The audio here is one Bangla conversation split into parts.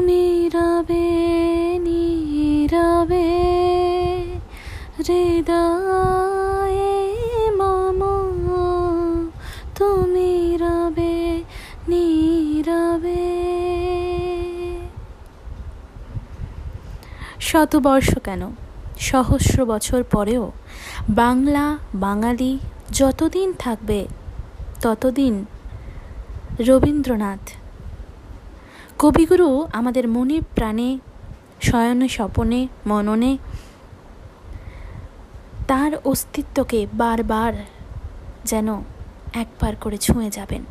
তুমি রবে নীরবে, হৃদয়ে মম, তুমি রবে, নীরবে। শতবর্ষ কেন? সহস্র বছর পরেও বাংলা, বাঙালি যতদিন থাকবে, ততদিন রবীন্দ্রনাথ কবিগুরু আমাদের মনে প্রাণে, শয়নে, স্বপনে, মননে তার অস্তিত্বকে বারবার যেন একবার করে ছুঁয়ে যাবেন।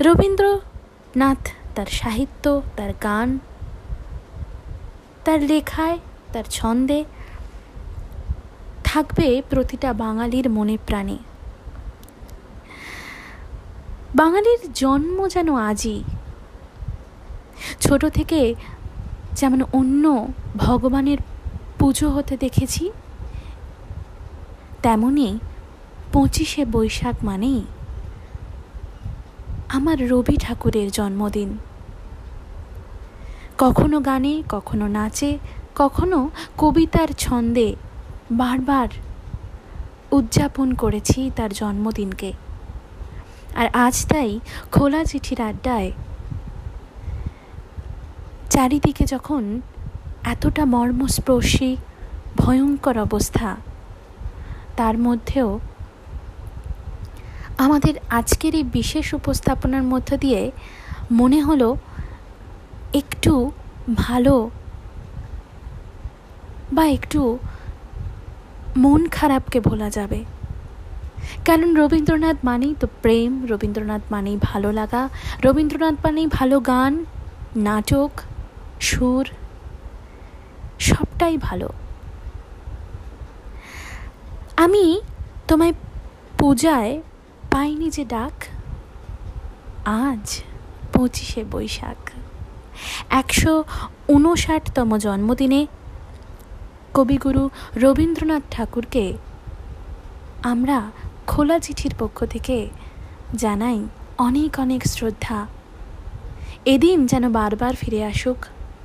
রবীন্দ্রনাথ তার সাহিত্য, তার গান, তার লেখায়, তার ছন্দে থাকবে প্রতিটা বাঙালির মনে প্রাণে। বাঙালির জন্ম যেন আজই ছোট থেকে যেমন অন্য ভগবানের পুজো হতে দেখেছি, তেমনি পঁচিশে বৈশাখ মানেই আমার রবি ঠাকুরের জন্মদিন। কখনো গানে, কখনো নাচে, কখনো কবিতার ছন্দে বারবার উদযাপন করেছি তার জন্মদিনকে। আর আজ তাই খোলা চিঠির আড্ডায় চারিদিকে যখন এতটা মর্মস্পর্শী, ভয়ঙ্কর অবস্থা, তার মধ্যেও আমাদের আজকের এই বিশেষ উপস্থাপনার মধ্য দিয়ে মনে হলো একটু ভালো বা একটু মন খারাপকে ভোলা যাবে। কারণ রবীন্দ্রনাথ মানেই তো প্রেম, রবীন্দ্রনাথ মানেই ভালো লাগা, রবীন্দ্রনাথ মানেই ভালো গান, নাটক সুর, সবটাই ভালো। আমি তোমায় পূজায় পাইনি যে ডাক, আজ পঁচিশে বৈশাখ। একশো উনষাটতম জন্মদিনে কবিগুরু রবীন্দ্রনাথ ঠাকুরকে আমরা খোলা চিঠির পক্ষ থেকে জানাই অনেক অনেক শ্রদ্ধা। এদিন যেন বারবার ফিরে আসুক।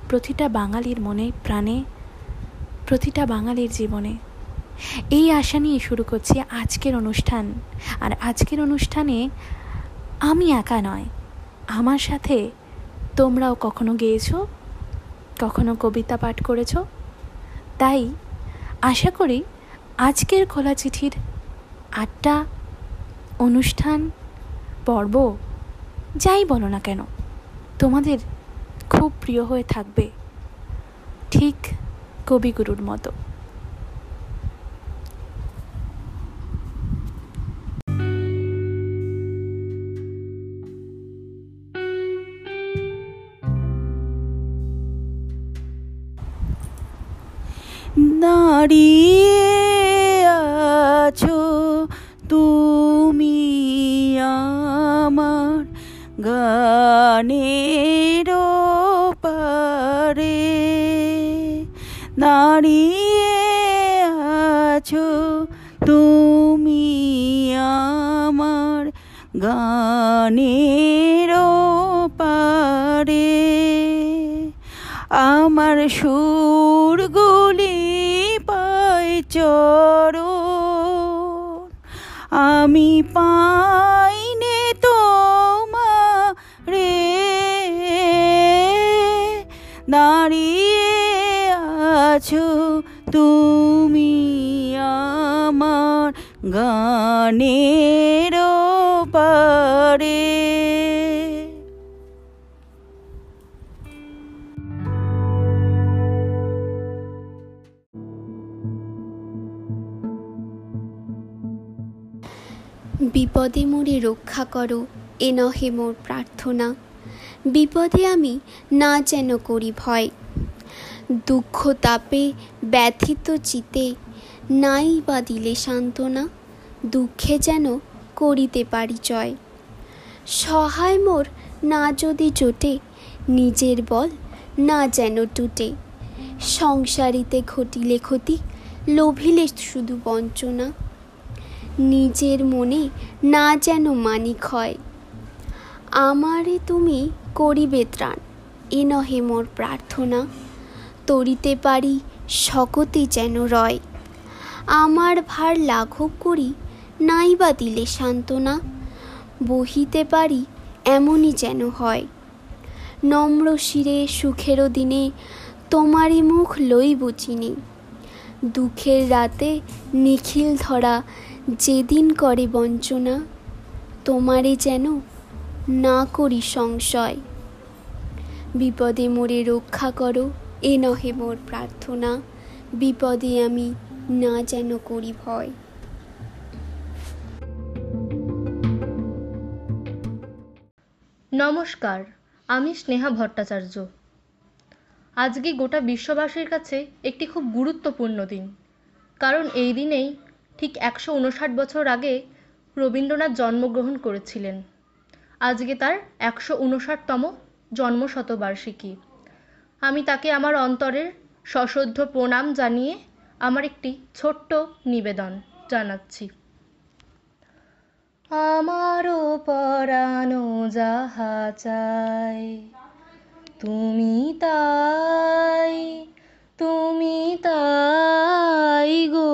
প্রতিটা বাঙালির মনে, প্রাণে, প্রতিটা বাঙালির জীবনে। এই আশা নিয়ে শুরু করছি আজকের অনুষ্ঠান। আর আজকের অনুষ্ঠানে আমি একা নয়, আমার সাথে তোমরাও কখনো গেয়েছো? কখনো কবিতা পাঠ করেছ? তাই আশা করি আজকের খোলা চিঠির আটটা অনুষ্ঠান, পর্ব, যাই বলো না কেন, তোমাদের খুব প্রিয় হয়ে থাকবে। ঠিক কবিগুরুর মতো। আছো তুমি আমার গানের আছো তুমি আমার গানের পারে আমার সুরগুলি পাই চর আমি পাইনে তোমারে। দাঁড়িয়ে আছো তুমি গানের পারে। বিপদে মোরে রক্ষা করো, এ নহে মোর প্রার্থনা। বিপদে আমি না যেন করি ভয়। দুঃখ তাপে ব্যথিত চিতে নাই বা দিলে সান্ত্বনা, দুঃখে যেন করিতে পারি জয়। সহায় মোর না যদি জোটে, নিজের বল না যেন টুটে। সংসারিতে ঘটিলে ক্ষতি, লোভিলে শুধু বঞ্চনা। নিজের মনে না যেন মানিক হয়। আমারে তুমি করিবে ত্রাণ, এ নহে মোর প্রার্থনা। তরিতে পারি, শকতি যেন রয়। আমার ভার লাঘব করি নাই বা দিলে সান্ত্বনা। বহিতে পারি, এমনই যেন হয়। নম্র শিরে সুখেরও দিনে তোমারই মুখ লই বুচিনি দুঃখের রাতে নিখিল ধরা, যেদিন করে বঞ্চনা, তোমারে যেন না করি সংশয়। বিপদে মোরে রক্ষা করো, এ নহে মোর প্রার্থনা। বিপদে আমি না যেন করি ভয়। নমস্কার, আমি স্নেহা ভট্টাচার্য। আজকে গোটা বিশ্ববাসীর কাছে একটি খুব গুরুত্বপূর্ণ দিন। কারণ এই দিনেই ঠিক একশো উনষাট বছর আগে রবীন্দ্রনাথ জন্মগ্রহণ করেছিলেন। আজকে তার একশো উনষাটতম জন্মশতবার্ষিকী। আমি তাকে আমার অন্তরের সশ্রদ্ধ প্রণাম জানিয়ে আমার একটি ছোট্ট নিবেদন জানাচ্ছি। আমারও পরানো যাহা চাই, তুমি তাই তুমি তাই গো।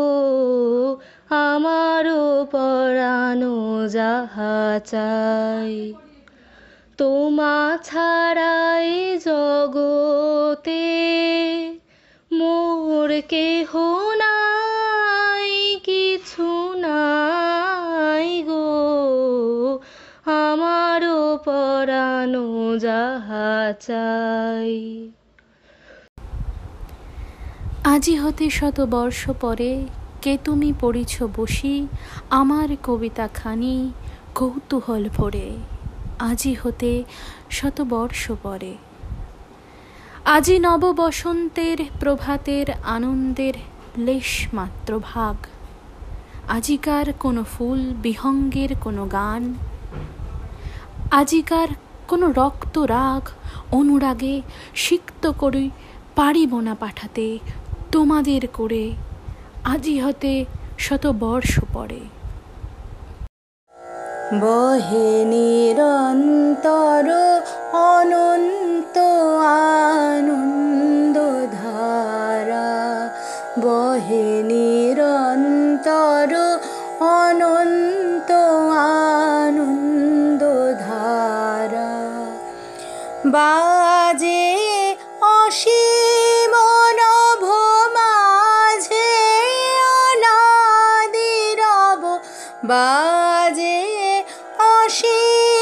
আমারও পরানো যাহা চাই, তোমা ছাড়াই জগতে মোর কেহ যাহা চাই। আজি হতে শত বর্ষ পরে কে তুমি পড়িছ বসি, আমার কবিতা খানি কৌতূহল ভরে। আজি হতে শত বর্ষ পরে। আজি নব বসন্তের প্রভাতের আনন্দের লেশ মাত্র ভাগ। আজিকার কোনো ফুল বিহঙ্গের কোনো গান। আজিকার কোনো রক্ত রাগ অনুরাগে সিক্ত করে পারিব না পাঠাতে, তোমাদের করে আজি হতে শত বর্ষ পরে। বহে নিরন্তর বাজে অসীম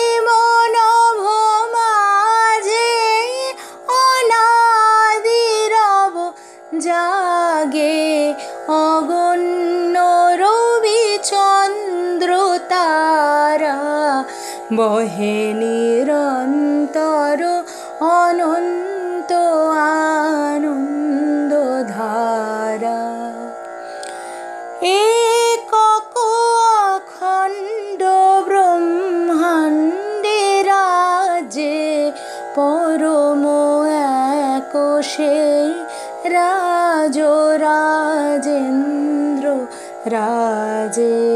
রাজে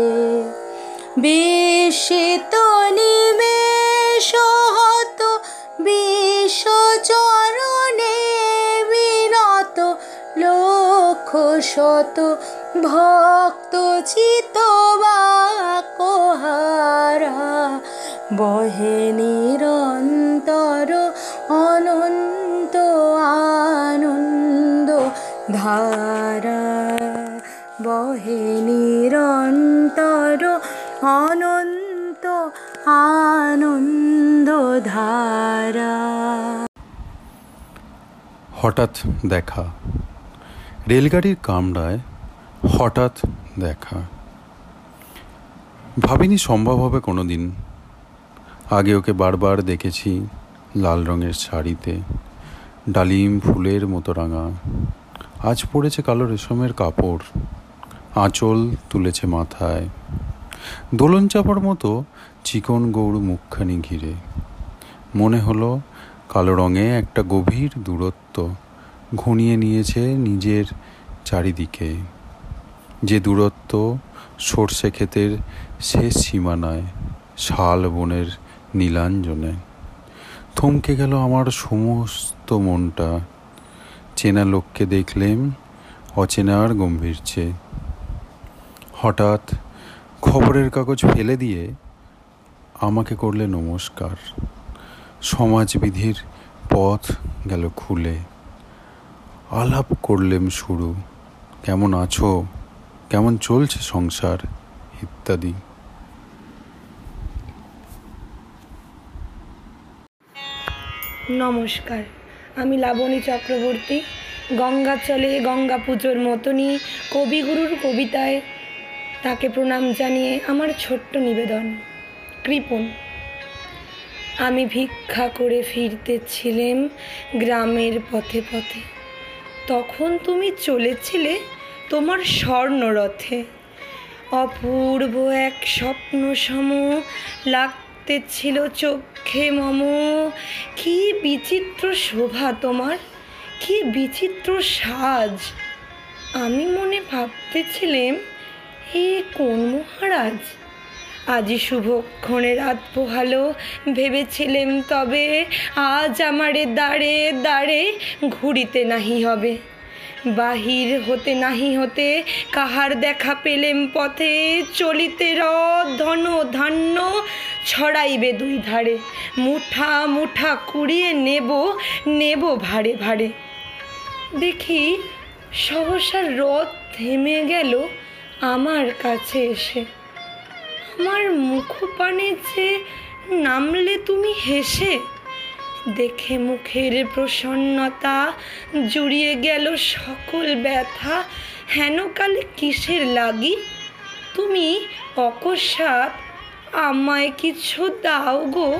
বিস্মিত নিমেষ হত বিশ্বচরণে বিনত লক্ষ শত ভক্ত চিত কোহারা, বহে নিরন্তর অনন্ত আনন্দ ধারা। বহে নিরন্তর অনন্ত আনন্দ ধারা হঠাৎ দেখা। রেলগাড়ির কামরায় হঠাৎ দেখা। ভাবিনি সম্ভব হবে কোনো দিন আগে ওকে বারবার দেখেছি লাল রঙের শাড়িতে, ডালিম ফুলের মতো রাঙা। আজ পড়েছে কালো রেশমের কাপড়। আঁচল তুলেছে মাথায়। দোলন চাপার মতো চিকন গৌড় মুখখানি ঘিরে। মনে হলো কালো রঙে একটা গভীর দূরত্ব ঘনিয়ে নিয়েছে নিজের চারিদিকে। যে দূরত্ব সর্ষে ক্ষেতের শেষ সীমানায়, শাল বনের নীলাঞ্জনে। থমকে গেল আমার সমস্ত মনটা। চেনা লোককে দেখলেম অচেনার গম্ভীর চেয়ে। হঠাৎ খবরের কাগজ ফেলে দিয়ে আমাকে করলে নমস্কার। সমাজবিধির পথ গেল খুলে। আলাপ করলেম শুরু। কেমন আছো? কেমন চলছে সংসার? ইত্যাদি। নমস্কার। আমি লাবণী চক্রবর্তী। গঙ্গা চলে গঙ্গা পুজোর মতনই কবিগুরুর কবিতায় তাকে প্রণাম জানিয়ে আমার ছোট্ট নিবেদন কৃপণ আমি ভিক্ষা করে ফিরতেছিলেম গ্রামের পথে পথে। তখন তুমি চলেছিলে তোমার স্বর্ণরথে। অপূর্ব এক স্বপ্ন সম লাগতে ছিল চোখে মম। কি বিচিত্র শোভা তোমার, কি বিচিত্র সাজ। আমি মনে ভাবতেছিলাম এ কোন মহারাজ? আজি শুভক্ষণে রাত পোহালো, ভেবেছিলেম তবে আজ আমারে দাঁড়ে দাঁড়ে ঘুরিতে নাহি হবে। বাহির হতে নাহি হতে কাহার দেখা পেলেম পথে, চলিতে রথ ধন ধান্য ছড়াইবে দুই ধারে। মুঠা মুঠা কুড়িয়ে নেব নেব ভারে ভারে। দেখি সহসা রথ থেমে গেল আমার কাছে এসে। আমার মুখপানে যে নামলে তুমি হেসে। দেখে মুখের প্রসন্নতা জুড়িয়ে গেল সকল ব্যথা। হেনকালে কিসের লাগি? তুমি অকস্মাৎ আমায় কিছু দাও গো।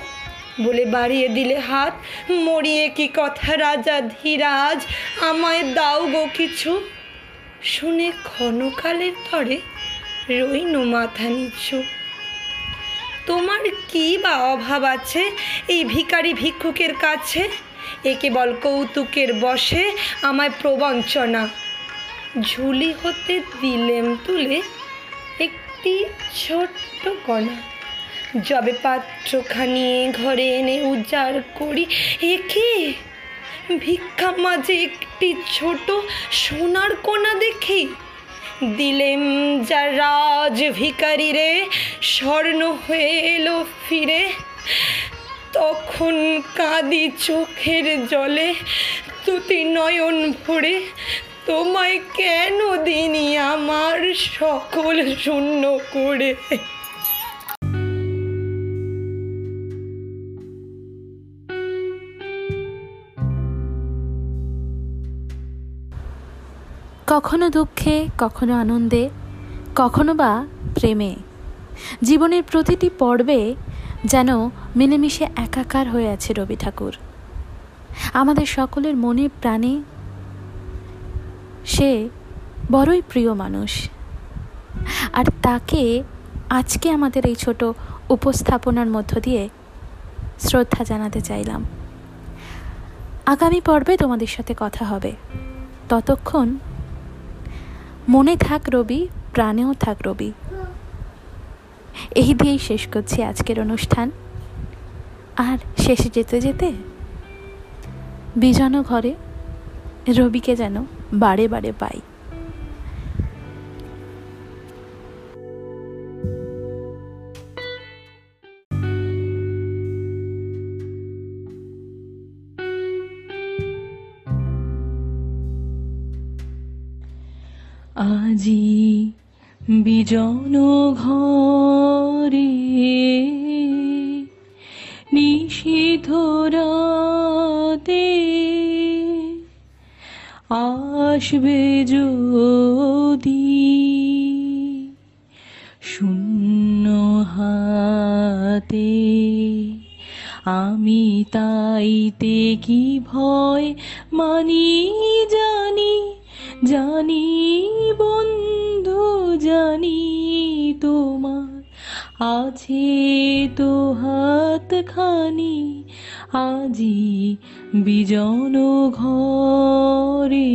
বলে বাড়িয়ে দিলে হাত, মরিয়ে কি কথা রাজা ধীরাজ? আমায় দাও গো কিছু। শুনে ক্ষণকালের পরে রইনু মাথা নিচু। তোমার কি বা অভাব আছে এই ভিখারি ভিক্ষুকের কাছে? এ কেবল কৌতুকের বসে আমায় প্রবঞ্চনা। ঝুলি হতে দিলেম তুলে একটি ছোট্ট কণা। যবে পাত্রখানি ঘরে এনে উজাড় করি। একে ভিক্ষা মাঝে একটি ছোট সোনার কোনা দেখি। দিলেম যা রাজ ভিকারি রে, স্বর্ণ হয়ে এলো ফিরে। তখন কাঁদি চোখের জলে, তুতি নয়ন ভরে, তোমায় কেন দিনি আমার সকল শূন্য করে? কখনো দুঃখে, কখনো আনন্দে, কখনো বা প্রেমে। জীবনের প্রতিটি পর্বে যেন মিলেমিশে একাকার হয়ে আছে রবি ঠাকুর। আমাদের সকলের মনে প্রাণে সে বড়ই প্রিয় মানুষ। আর তাকে আজকে আমাদের এই ছোট উপস্থাপনার মধ্য দিয়ে শ্রদ্ধা জানাতে চাইলাম। আগামী পর্বে তোমাদের সাথে কথা হবে। ততক্ষণ মনে থাক রবি, প্রাণেও থাক রবি। এই দিয়েই শেষ করছি আজকের অনুষ্ঠান। আর শেষে যেতে যেতে বিজন ঘরে, রবিকে যেন বারে বারে পাই। আজি বিজন ঘরে নিষিদ্ধ রাতে আসবে যদি শূন্য হাতে। আমি তাইতে কি ভয় মানি জানি? জানি বন্ধু জানি তোমার। আছে তো হাত খানি আজি বিজন ঘরে।